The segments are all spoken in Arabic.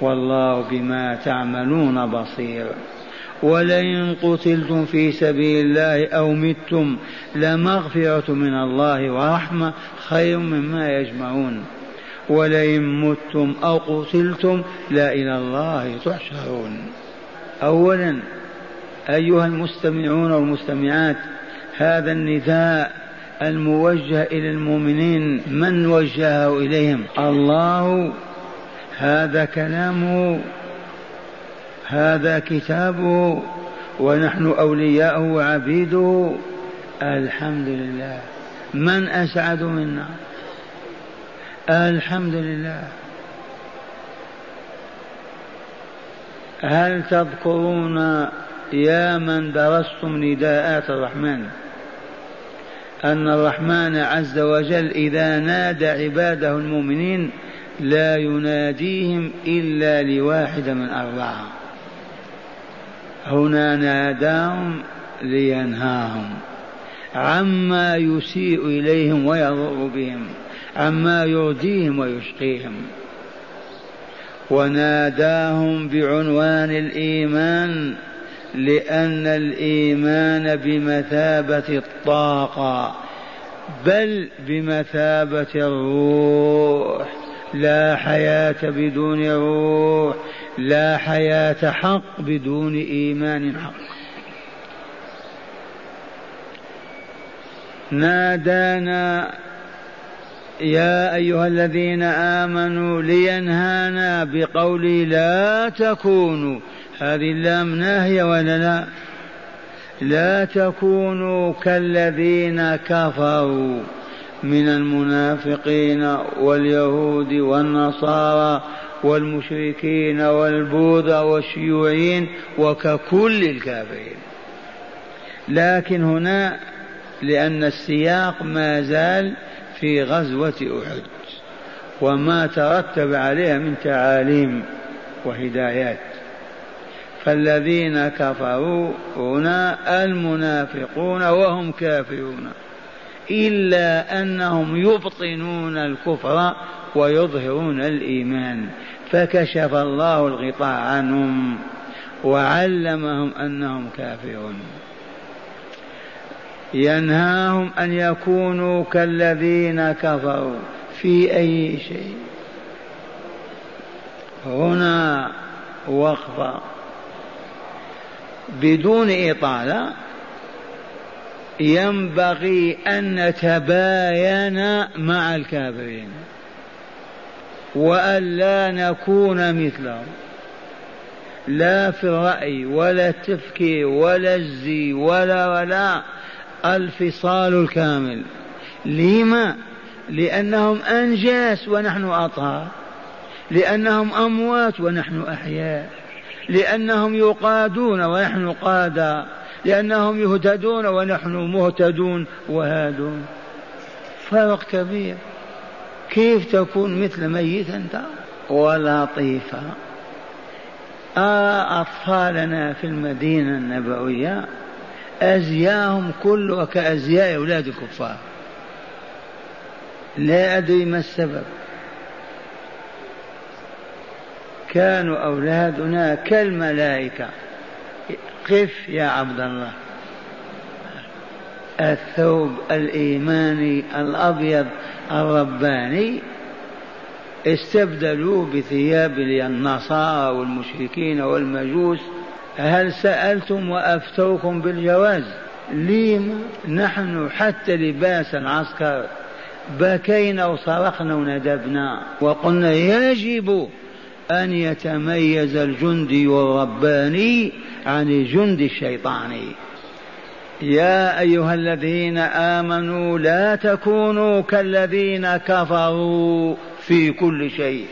والله بما تعملون بصير. ولئن قتلتم في سبيل الله أو متم لمغفرة من الله ورحمة خير مما يجمعون. ولئن متم أو قتلتم لا إلى الله تحشرون. اولا أيها المستمعون والمستمعات هذا النداء الموجه إلى المؤمنين من وجهه إليهم؟ الله هذا كلامه هذا كتابه ونحن أولياءه وعبيده. الحمد لله. من أسعد منا؟ الحمد لله. هل تذكرون يا من درستم نداءات الرحمن؟ أن الرحمن عز وجل إذا نادى عباده المؤمنين لا يناديهم إلا لواحد من أربعة. هنا ناداهم لينهاهم. عما يسيء إليهم ويضر بهم عما يرضيهم ويشقيهم. وناداهم بعنوان الإيمان لأن الإيمان بمثابة الطاقة بل بمثابة الروح. لا حياة بدون روح لا حياة حق بدون إيمان حق. نادانا يا أيها الذين آمنوا لينهانا بقول لا تكونوا. هذه اللام ناهية ولا لا؟ لا تكونوا كالذين كفروا. من المنافقين واليهود والنصارى والمشركين والبوذا والشيوعيين وككل الكافرين. لكن هنا لأن السياق ما زال في غزوة أحد وما ترتب عليها من تعاليم وهدايات. فالذين كفروا هنا المنافقون وهم كافرون. إلا أنهم يبطنون الكفر ويظهرون الإيمان. فكشف الله الغطاء عنهم وعلمهم أنهم كافرون. ينهاهم أن يكونوا كالذين كفروا في أي شيء. هنا وقفة. بدون إطالة ينبغي أن نتباين مع الكافرين وأن لا نكون مثلهم. لا في الرأي ولا التفكير ولا الزي ولا ولا الفصال الكامل. لما؟ لأنهم أنجاس ونحن أطهار لأنهم أموات ونحن أحياء. لأنهم يقادون ونحن قادة. لأنهم يهتدون ونحن مهتدون وهادون. فرق كبير. كيف تكون مثل ميت أنت؟ ولطيفة. آه أطفالنا في المدينة النبوية أزياهم كلها كأزياء أولاد الكفار. لا أدري ما السبب. كانوا أولادنا كالملائكة. قف يا عبد الله؟ الثوب الإيماني الأبيض الرباني استبدلوه بثياب النصارى والمشركين والمجوس. هل سألتم وأفتوكم بالجواز؟ لم نحن حتى لباس العسكر. بكينا وصرخنا وندبنا وقلنا يجب أن يتميز الجندي الرباني عن الجند الشيطاني. يا أيها الذين آمنوا لا تكونوا كالذين كفروا في كل شيء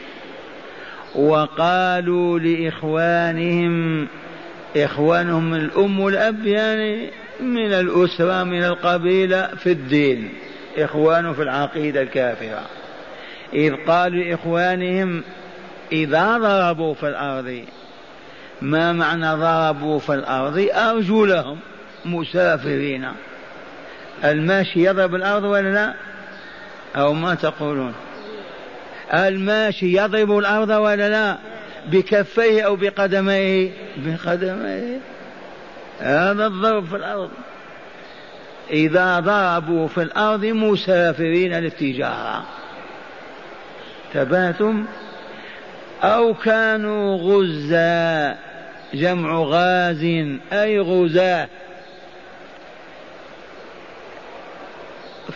وقالوا لإخوانهم إخوانهم الأم والأب يعني من الأسرة من القبيلة في الدين إخوان في العقيدة الكافرة. إذ قالوا لإخوانهم إذا ضربوا في الأرض ما معنى ضربوا في الأرض؟ أرجلهم مسافرين. الماشي يضرب الأرض ولا لا؟ أو ما تقولون؟ الماشي يضرب الأرض ولا لا؟ بكفيه أو بقدميه؟ بقدميه. هذا الضرب في الأرض. إذا ضربوا في الأرض مسافرين للتجارة. تباتم؟ أو كانوا غزا جمع غاز أي غزاة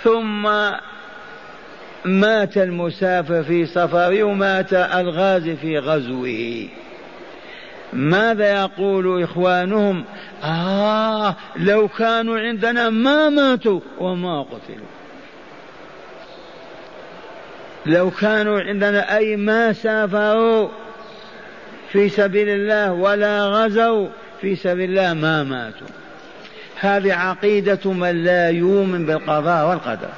ثم مات المسافر في سفره ومات الغازي في غزوه. ماذا يقول إخوانهم؟ آه لو كانوا عندنا ما ماتوا وما قتلوا. لو كانوا عندنا أي ما سافروا في سبيل الله ولا غزوا في سبيل الله ما ماتوا. هذه عقيدة من لا يؤمن بالقضاء والقدر.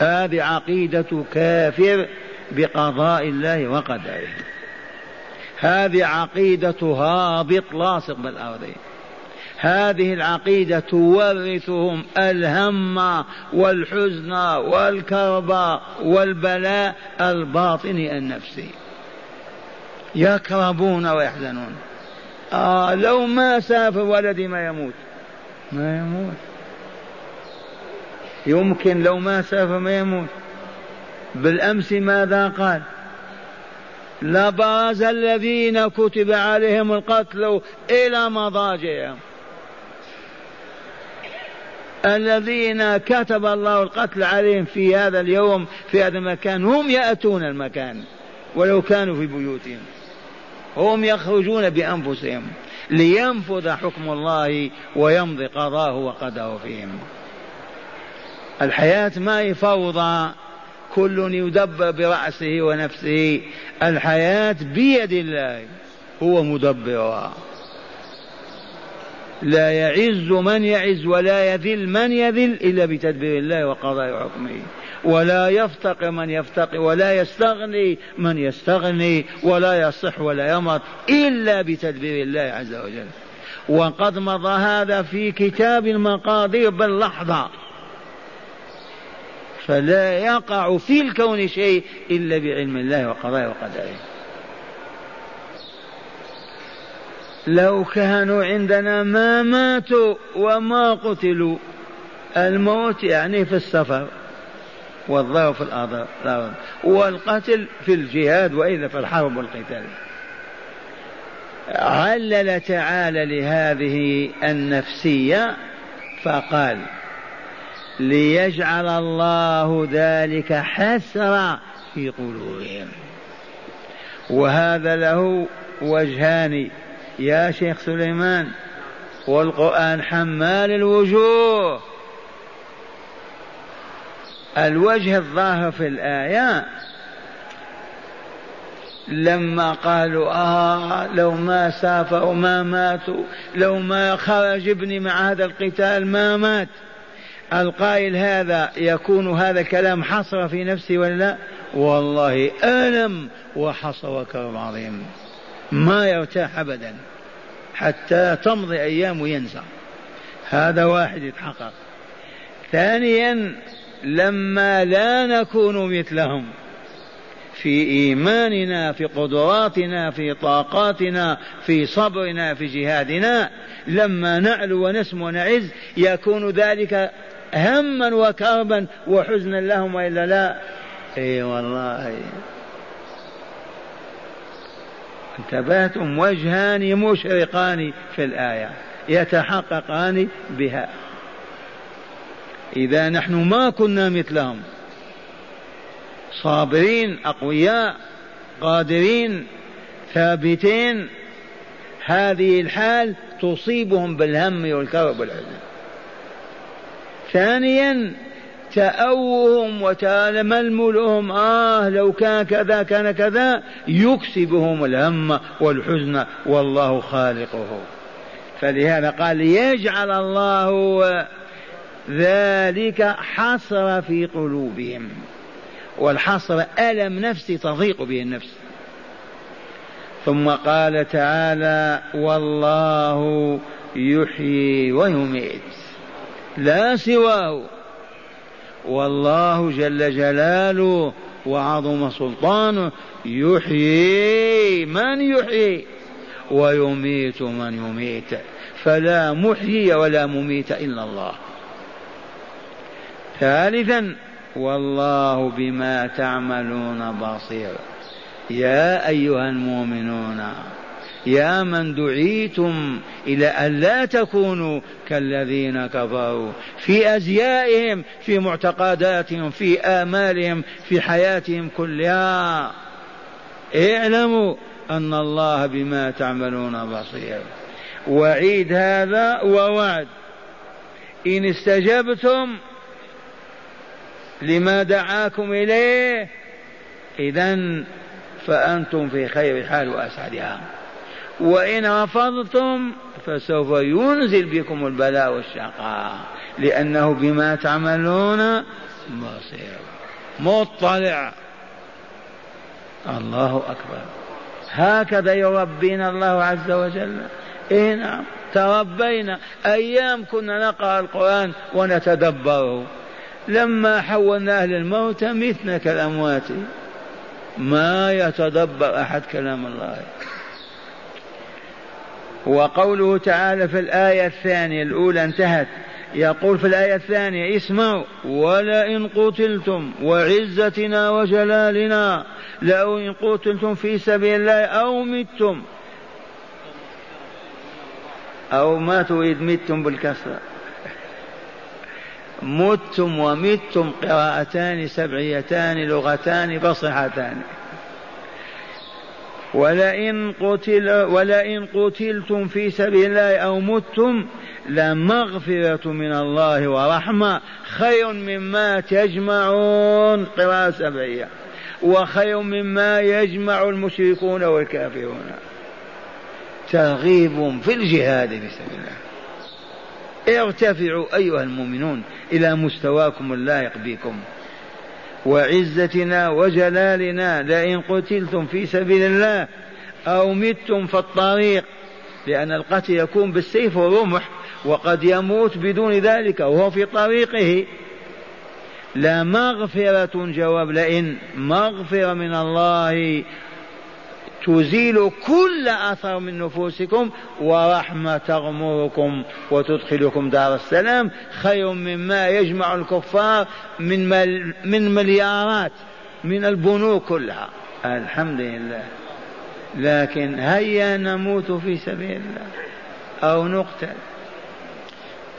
هذه عقيدة كافر بقضاء الله وقدره. هذه عقيدة هابط لاصق بالأرض. هذه العقيدة تورثهم الهم والحزن والكرب والبلاء الباطني النفسي. يكربون ويحزنون. آه لو ما سافر ولدي ما يموت. ما يموت. يمكن لو ما سافر ما يموت. بالأمس ماذا قال؟ لبرز الذين كتب عليهم القتل إلى مضاجعهم. الذين كتب الله القتل عليهم في هذا اليوم في هذا المكان هم يأتون المكان ولو كانوا في بيوتهم. هم يخرجون بأنفسهم لينفذ حكم الله ويمضي قضاه وقدره فيهم. الحياة ما هي فوضى كل يدبر برأسه ونفسه. الحياة بيد الله هو مدبرها. لا يعز من يعز ولا يذل من يذل إلا بتدبير الله وقضاء حكمه. ولا يفتقر من يفتقر ولا يستغني من يستغني ولا يصح ولا يمرض إلا بتدبير الله عز وجل. وقد مضى هذا في كتاب المقادير باللحظة. فلا يقع في الكون شيء إلا بعلم الله وقضائه وقدره. لو كانوا عندنا ما ماتوا وما قتلوا الموت يعني في السفر والضرر في الأرض والقتل في الجهاد وإلا في الحرب والقتال. علل تعالى لهذه النفسية فقال ليجعل الله ذلك حسرة في قلوبهم. وهذا له وجهان يا شيخ سليمان والقرآن حمال الوجوه. الوجه الظاهر في الآية لما قالوا آه لو ما سافروا ما ماتوا لو ما خرج ابني مع هذا القتال ما مات. القائل هذا يكون هذا كلام حصر في نفسي ولا لا؟ والله ألم وحصر وكرم عظيم ما يرتاح أبدا حتى تمضي أيام وينسى. هذا واحد يتحقق. ثانيا لما لا نكون مثلهم في إيماننا في قدراتنا في طاقاتنا في صبرنا في جهادنا لما نعلو ونسمو ونعز يكون ذلك هما وكربا وحزنا لهم وإلا لا. إي والله. انتبهتم وجهان مشرقان في الآية يتحققان بها. إذا نحن ما كنا مثلهم. صابرين أقوياء قادرين ثابتين. هذه الحال تصيبهم بالهم والكرب والحزن ثانيا تأوهم وتململهم آه لو كان كذا كان كذا. يكسبهم الهم والحزن والله خالقه. فلهذا قال يجعل الله ذلك حصر في قلوبهم. والحصر ألم نفسي تضيق به النفس. ثم قال تعالى والله يحيي ويميت. لا سواه. والله جل جلاله وعظم سلطانه يحيي من يحيي ويميت من يميت فلا محيي ولا مميت إلا الله. ثالثا والله بما تعملون بصير. يا أيها المؤمنون يا من دعيتم إلى أن لا تكونوا كالذين كفروا في أزيائهم في معتقداتهم في آمالهم في حياتهم كلها. اعلموا أن الله بما تعملون بصير. وعيد هذا ووعد. إن استجبتم لما دعاكم إليه إذا فأنتم في خير حال وأسعدها وإن رفضتم فسوف ينزل بكم البلاء والشقاء لأنه بما تعملون بصير. مطلع. الله أكبر. هكذا يربينا الله عز وجل. إيه نعم تربينا أيام كنا نقرأ القرآن ونتدبره لما حولنا أهل الموت متنا كالأموات. ما يتدبر أحد كلام الله. وقوله تعالى في الآية الثانية الأولى انتهت يقول في الآية الثانية اسمعوا ولئن قتلتم وعزتنا وجلالنا لو إن قتلتم في سبيل الله أو متم أو ما تريد متم بالكسرة. متم ومتم قراءتان سبعيتان لغتان فصحتان. ولئن قتل ولئن قتلتم في سبيل الله أو متم لمغفرة من الله ورحمة خير مما تجمعون. قراءة سبعية. وخير مما يجمع المشركون والكافرون. ترغيب في الجهاد في سبيل الله. ارتفعوا أيها المؤمنون إلى مستواكم اللائق بكم. وعزتنا وجلالنا لئن قتلتم في سبيل الله أو متم في الطريق لأن القتل يكون بالسيف والرمح وقد يموت بدون ذلك وهو في طريقه. لا مغفرة جواب لئن مغفرة من الله تزيل كل أثر من نفوسكم ورحمة تغمركم وتدخلكم دار السلام خير مما يجمع الكفار من مل من مليارات من البنوك كلها. الحمد لله. لكن هيا نموت في سبيل الله أو نقتل.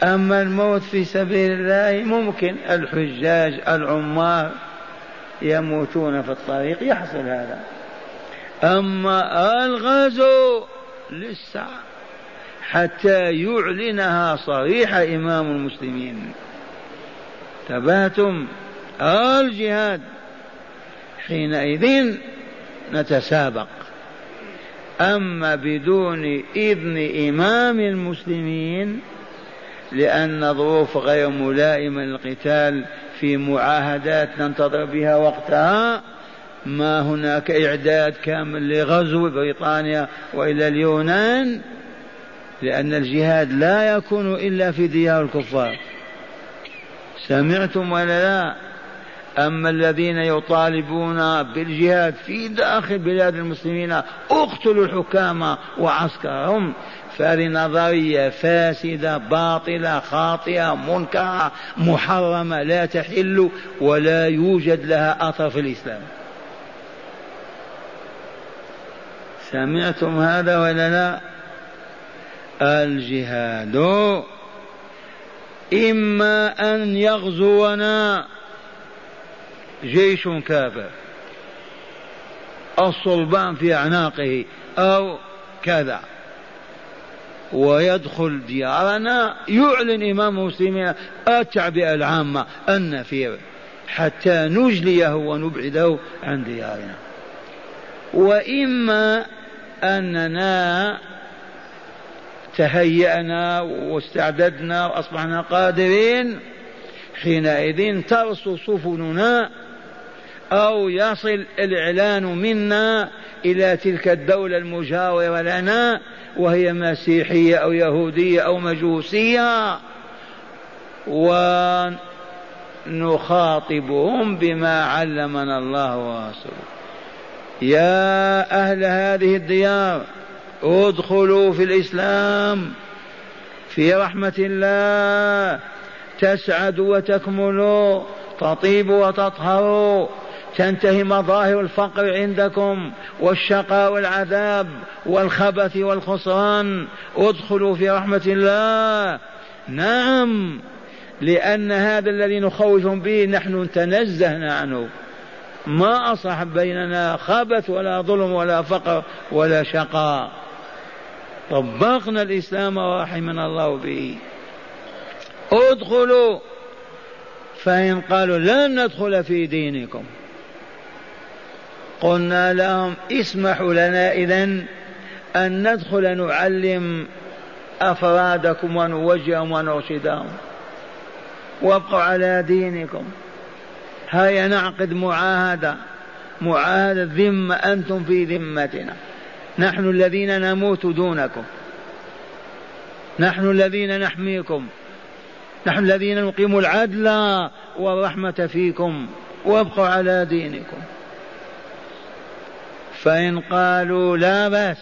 أما الموت في سبيل الله ممكن الحجاج العمار يموتون في الطريق يحصل هذا. أما الغزو لسه حتى يعلنها صريح إمام المسلمين. تباتم الجهاد حينئذ نتسابق. أما بدون إذن إمام المسلمين لأن ظروف غير ملائمة للقتال في معاهدات ننتظر بها وقتها ما هناك إعداد كامل لغزو بريطانيا وإلى اليونان لأن الجهاد لا يكون إلا في ديار الكفار. سمعتم ولا لا؟ أما الذين يطالبون بالجهاد في داخل بلاد المسلمين اقتلوا الحكام وعسكرهم. فهذه نظرية فاسدة باطلة خاطئة منكرة محرمة لا تحل ولا يوجد لها أثر في الإسلام. سمعتم هذا ولا لا؟ الجهاد. إما أن يغزونا جيش كافر الصلبان في أعناقه أو كذا ويدخل ديارنا. يعلن إمام المسلمين التعبئة العامة النفير حتى نجليه ونبعده عن ديارنا. وإما أننا تهيأنا واستعددنا وأصبحنا قادرين حينئذ ترسو سفننا أو يصل الإعلان منا إلى تلك الدولة المجاورة لنا وهي مسيحية أو يهودية أو مجوسية ونخاطبهم بما علمنا الله ورسوله. يا أهل هذه الديار ادخلوا في الإسلام في رحمة الله تسعدوا وتكملوا تطيبوا وتطهروا تنتهي مظاهر الفقر عندكم والشقاء والعذاب والخبث والخسران ادخلوا في رحمة الله. نعم لأن هذا الذي نخوفهم به نحن تنزهنا عنه. ما أصح بيننا خبث ولا ظلم ولا فقر ولا شقاء. طبقنا الإسلام ورحمنا الله به. ادخلوا. فإن قالوا لن ندخل في دينكم. قلنا لهم اسمحوا لنا إذا أن ندخل نعلم أفرادكم ونوجههم ونرشدهم. وابقوا على دينكم. هيا نعقد معاهدة معاهدة ذمة أنتم في ذمتنا. نحن الذين نموت دونكم. نحن الذين نحميكم. نحن الذين نقيم العدل والرحمة فيكم وابقوا على دينكم. فإن قالوا لا بأس.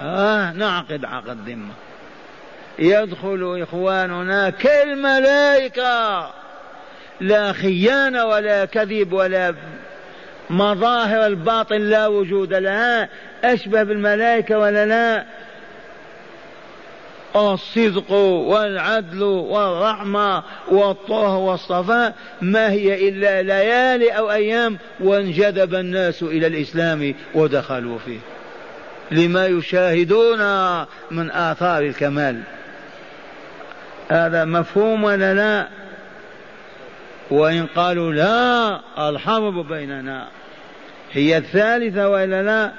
آه نعقد عقد ذمة. يدخل إخواننا كالملائكة. لا خيانة ولا كذب ولا مظاهر الباطل لا وجود لها. أشبه بالملائكة ولا لا؟ الصدق والعدل والرحمة والطه والصفاء. ما هي إلا ليالي أو أيام وانجذب الناس إلى الإسلام ودخلوا فيه. لما يشاهدون من آثار الكمال. هذا مفهوم ولا لا؟ وإن قالوا لا الحرب بيننا هي الثالثة وإلا لا؟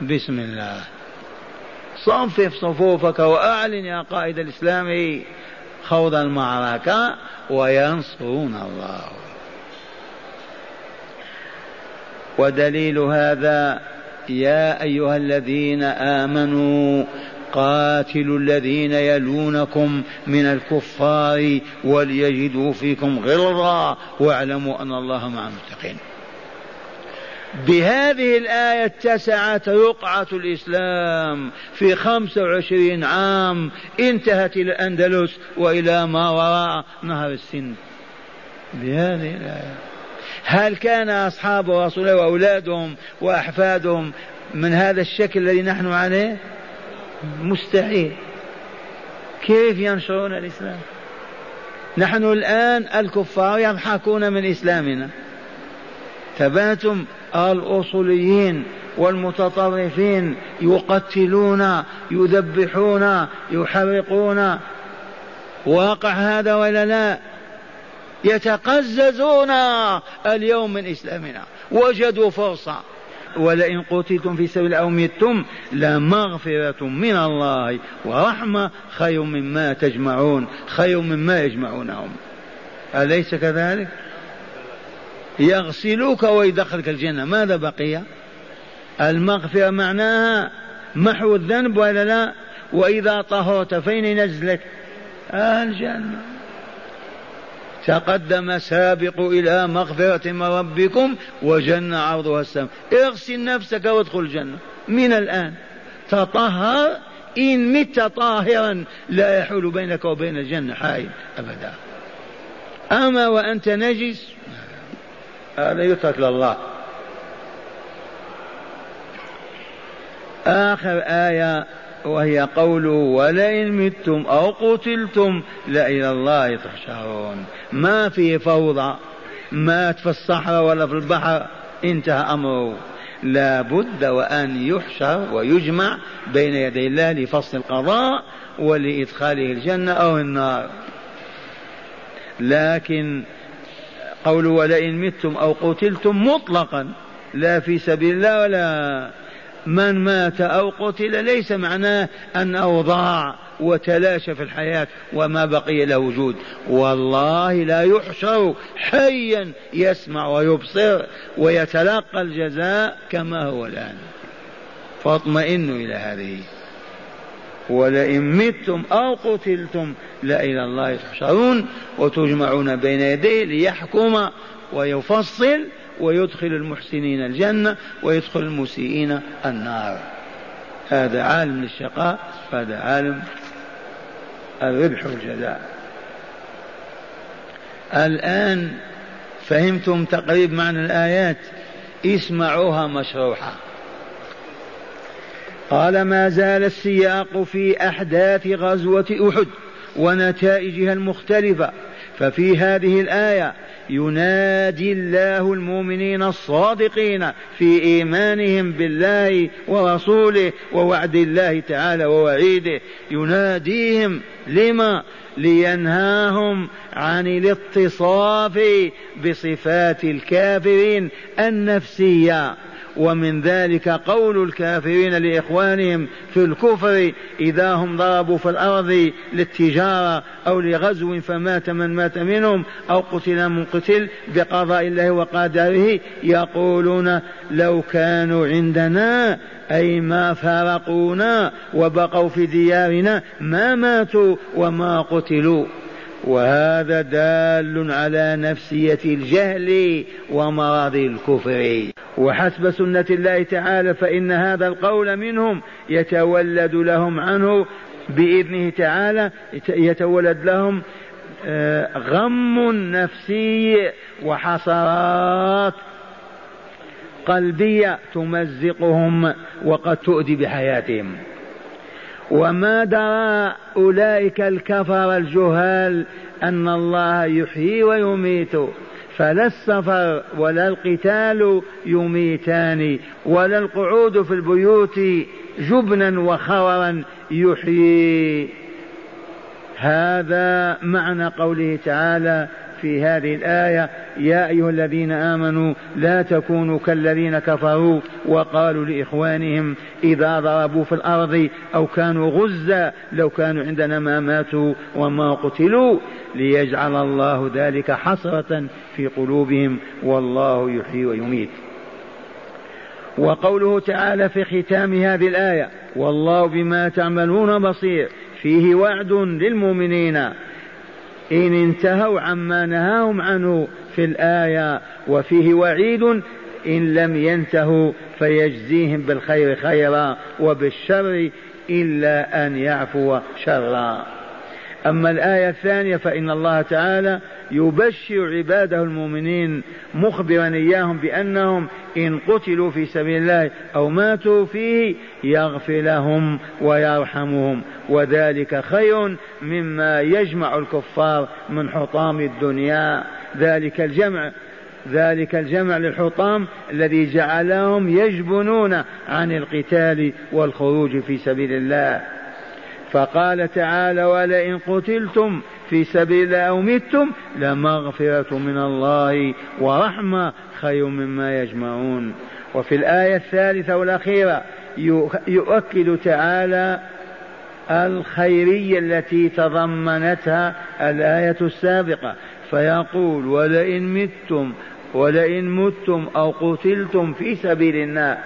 بسم الله. صفف صفوفك وأعلن يا قائد الإسلام خوض المعركة وينصرون الله. ودليل هذا يا أيها الذين آمنوا قاتلوا الذين يلونكم من الكفار وليجدوا فيكم غلظة واعلموا أن الله مع المتقين. بهذه الآية اتسعت رقعة الإسلام في خمسة وعشرين عام انتهت إلى الأندلس وإلى ما وراء نهر السند بهذه الآية. هل كان أصحاب رسول وأولادهم وأحفادهم من هذا الشكل الذي نحن عليه؟ مستحيل. كيف ينشرون الإسلام؟ نحن الآن الكفار يضحكون من إسلامنا. تباتم الأصوليين والمتطرفين يقتلون يذبحون يحرقون. واقع هذا ولا لا؟ يتقززون اليوم من إسلامنا. وجدوا فرصة. ولئن قتلتم في سبيل أو متم لمغفرة من الله ورحمة خير مما تجمعون خير مما يجمعونهم. أليس كذلك؟ يغسلوك ويدخلك الجنة ماذا بقي؟ المغفرة معناها محو الذنب ولا لا؟ وإذا طهرت فين ينزلك الجنة. تقدم سابق إلى مغفرة من ربكم وجنة عرضها السماء. اغسل نفسك وادخل الجنة. من الآن. تطهر. إن مت طاهرا لا يحول بينك وبين الجنة حائل أبدا. أما وأنت نجس هذا يترك لله. آخر آية. وهي قوله ولئن متم أو قتلتم لإلى الله تحشرون. ما في فوضى مات في الصحراء ولا في البحر انتهى أمره. لا بد وأن يحشر ويجمع بين يدي الله لفصل القضاء ولإدخاله الجنة أو النار. لكن قول ولئن متم أو قتلتم مطلقا لا في سبيل الله ولا من مات أو قتل ليس معناه أنه ضاع وتلاشى في الحياة وما بقي له وجود. والله لا يحشر حيا يسمع ويبصر ويتلقى الجزاء كما هو الآن. فاطمئنوا إلى هذه. ولئن متم أو قتلتم لإلى الله تحشرون وتجمعون بين يديه ليحكم ويفصل ويدخل المحسنين الجنة ويدخل المسيئين النار. هذا عالم للشقاء هذا عالم الربح والجزاء. الآن فهمتم تقريب معنى الآيات؟ اسمعوها مشروحة. قال ما زال السياق في أحداث غزوة أحد ونتائجها المختلفة ففي هذه الآية ينادي الله المؤمنين الصادقين في إيمانهم بالله ورسوله ووعد الله تعالى ووعيده. يناديهم لما؟ لينهاهم عن الاتصاف بصفات الكافرين النفسية. ومن ذلك قول الكافرين لإخوانهم في الكفر إذا هم ضربوا في الأرض للتجارة أو لغزو فمات من مات منهم أو قتل من قتل بقضاء الله وقدره يقولون لو كانوا عندنا أي ما فارقونا وبقوا في ديارنا ما ماتوا وما قتلوا. وهذا دال على نفسية الجهل ومرض الكفر. وحسب سنة الله تعالى فإن هذا القول منهم يتولد لهم عنه بإذنه تعالى يتولد لهم آه، غم نفسي وحسرات قلبية تمزقهم وقد تؤدي بحياتهم. وما درى أولئك الكفر الجهال أن الله يحيي ويميت فلا السفر ولا القتال يميتان ولا القعود في البيوت جبنا وخورا يحيي. هذا معنى قوله تعالى في هذه الآية يا أيها الذين آمنوا لا تكونوا كالذين كفروا وقالوا لإخوانهم إذا ضربوا في الأرض أو كانوا غزا لو كانوا عندنا ما ماتوا وما قتلوا ليجعل الله ذلك حسرة في قلوبهم والله يحيي ويميت. وقوله تعالى في ختام هذه الآية والله بما تعملون بصير فيه وعد للمؤمنين. إن انتهوا عما نهاهم عنه في الآية وفيه وعيد إن لم ينتهوا فيجزيهم بالخير خيرا وبالشر إلا أن يعفو شرا. أما الآية الثانية فإن الله تعالى يبشر عباده المؤمنين مخبرا إياهم بأنهم إن قتلوا في سبيل الله أو ماتوا فيه يغفر لهم ويرحمهم. وذلك خير مما يجمع الكفار من حطام الدنيا. ذلك الجمع ذلك الجمع للحطام الذي جعلهم يجبنون عن القتال والخروج في سبيل الله. فقال تعالى ولئن قتلتم في سبيل الله أو متم لمغفرة من الله ورحمة خير مما يجمعون. وفي الآية الثالثة والأخيرة يؤكد تعالى الخيرية التي تضمنتها الآية السابقة. فيقول ولئن متم ولئن متم أو قتلتم في سبيلنا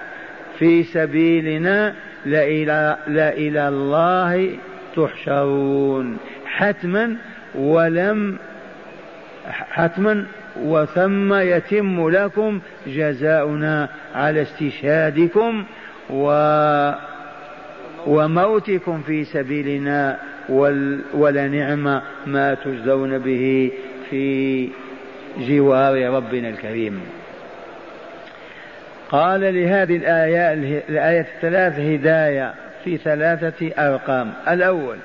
في سبيلنا لإلى, لإلى الله تحشرون. حتما ولم حتما وثم يتم لكم جزاؤنا على استشهادكم و وموتكم في سبيلنا ولنعم ما تجزون به. في جوار ربنا الكريم. قال لهذه الآية الآية الثلاث هداية في ثلاثة أرقام. الأول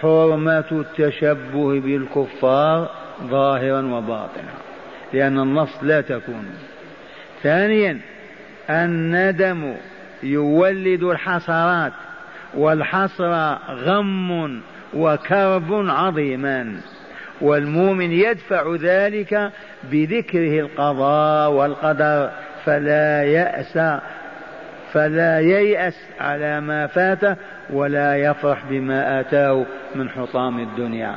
حرمة التشبه بالكفار ظاهرا وباطنا لأن النص لا تكون. ثانيا الندم يولد الحسرات والحسرة غم وكرب عظيمان والمؤمن يدفع ذلك بذكره القضاء والقدر فلا يأس فلا ييأس على ما فاته ولا يفرح بما آتاه من حطام الدنيا.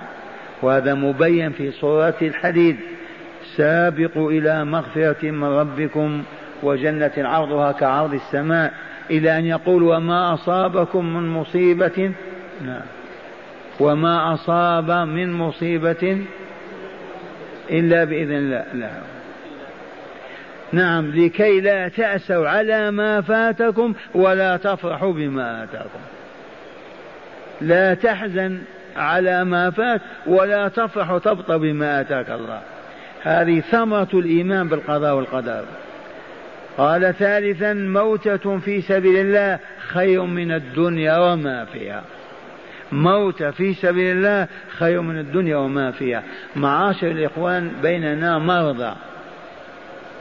وهذا مبين في سورة الحديد سابقوا إلى مغفرة من ربكم وجنة عرضها كعرض السماء إلى أن يقول وما أصابكم من مصيبة؟ نعم. وما أصاب من مصيبة إلا بإذن الله. لا. نعم لكي لا تأسوا على ما فاتكم ولا تفرحوا بما آتاكم. لا تحزن على ما فات ولا تفرح وتبطى بما آتاك الله. هذه ثمرة الإيمان بالقضاء والقدر. قال ثالثا موتة في سبيل الله خير من الدنيا وما فيها. موت في سبيل الله خير من الدنيا وما فيها. معاشر الإخوان بيننا مرضى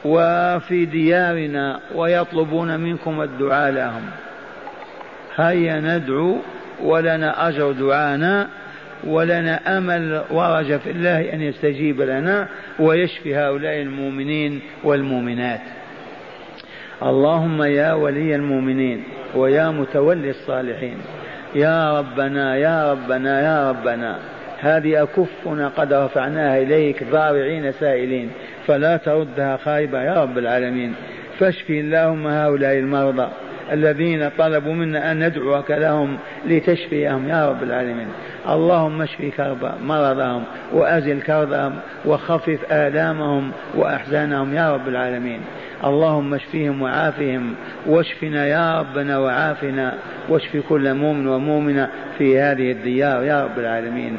وفي ديارنا ويطلبون منكم الدعاء لهم. هيا ندعو ولنا أجر دعانا ولنا أمل ورج في الله أن يستجيب لنا ويشفي هؤلاء المؤمنين والمؤمنات. اللهم يا ولي المؤمنين ويا متولي الصالحين. يا ربنا يا ربنا يا ربنا. هذه أكفنا قد رفعناها إليك ضارعين سائلين. فلا تردها خائبة يا رب العالمين. فاشفي اللهم هؤلاء المرضى. الذين طلبوا منا أن ندعوك لهم لتشفيهم يا رب العالمين. اللهم اشف كرب مرضهم وأزل كربهم وخفف آلامهم وأحزانهم يا رب العالمين. اللهم اشفيهم وعافهم واشفنا يا ربنا وعافنا واشف كل مؤمن ومؤمنة في هذه الديار يا رب العالمين.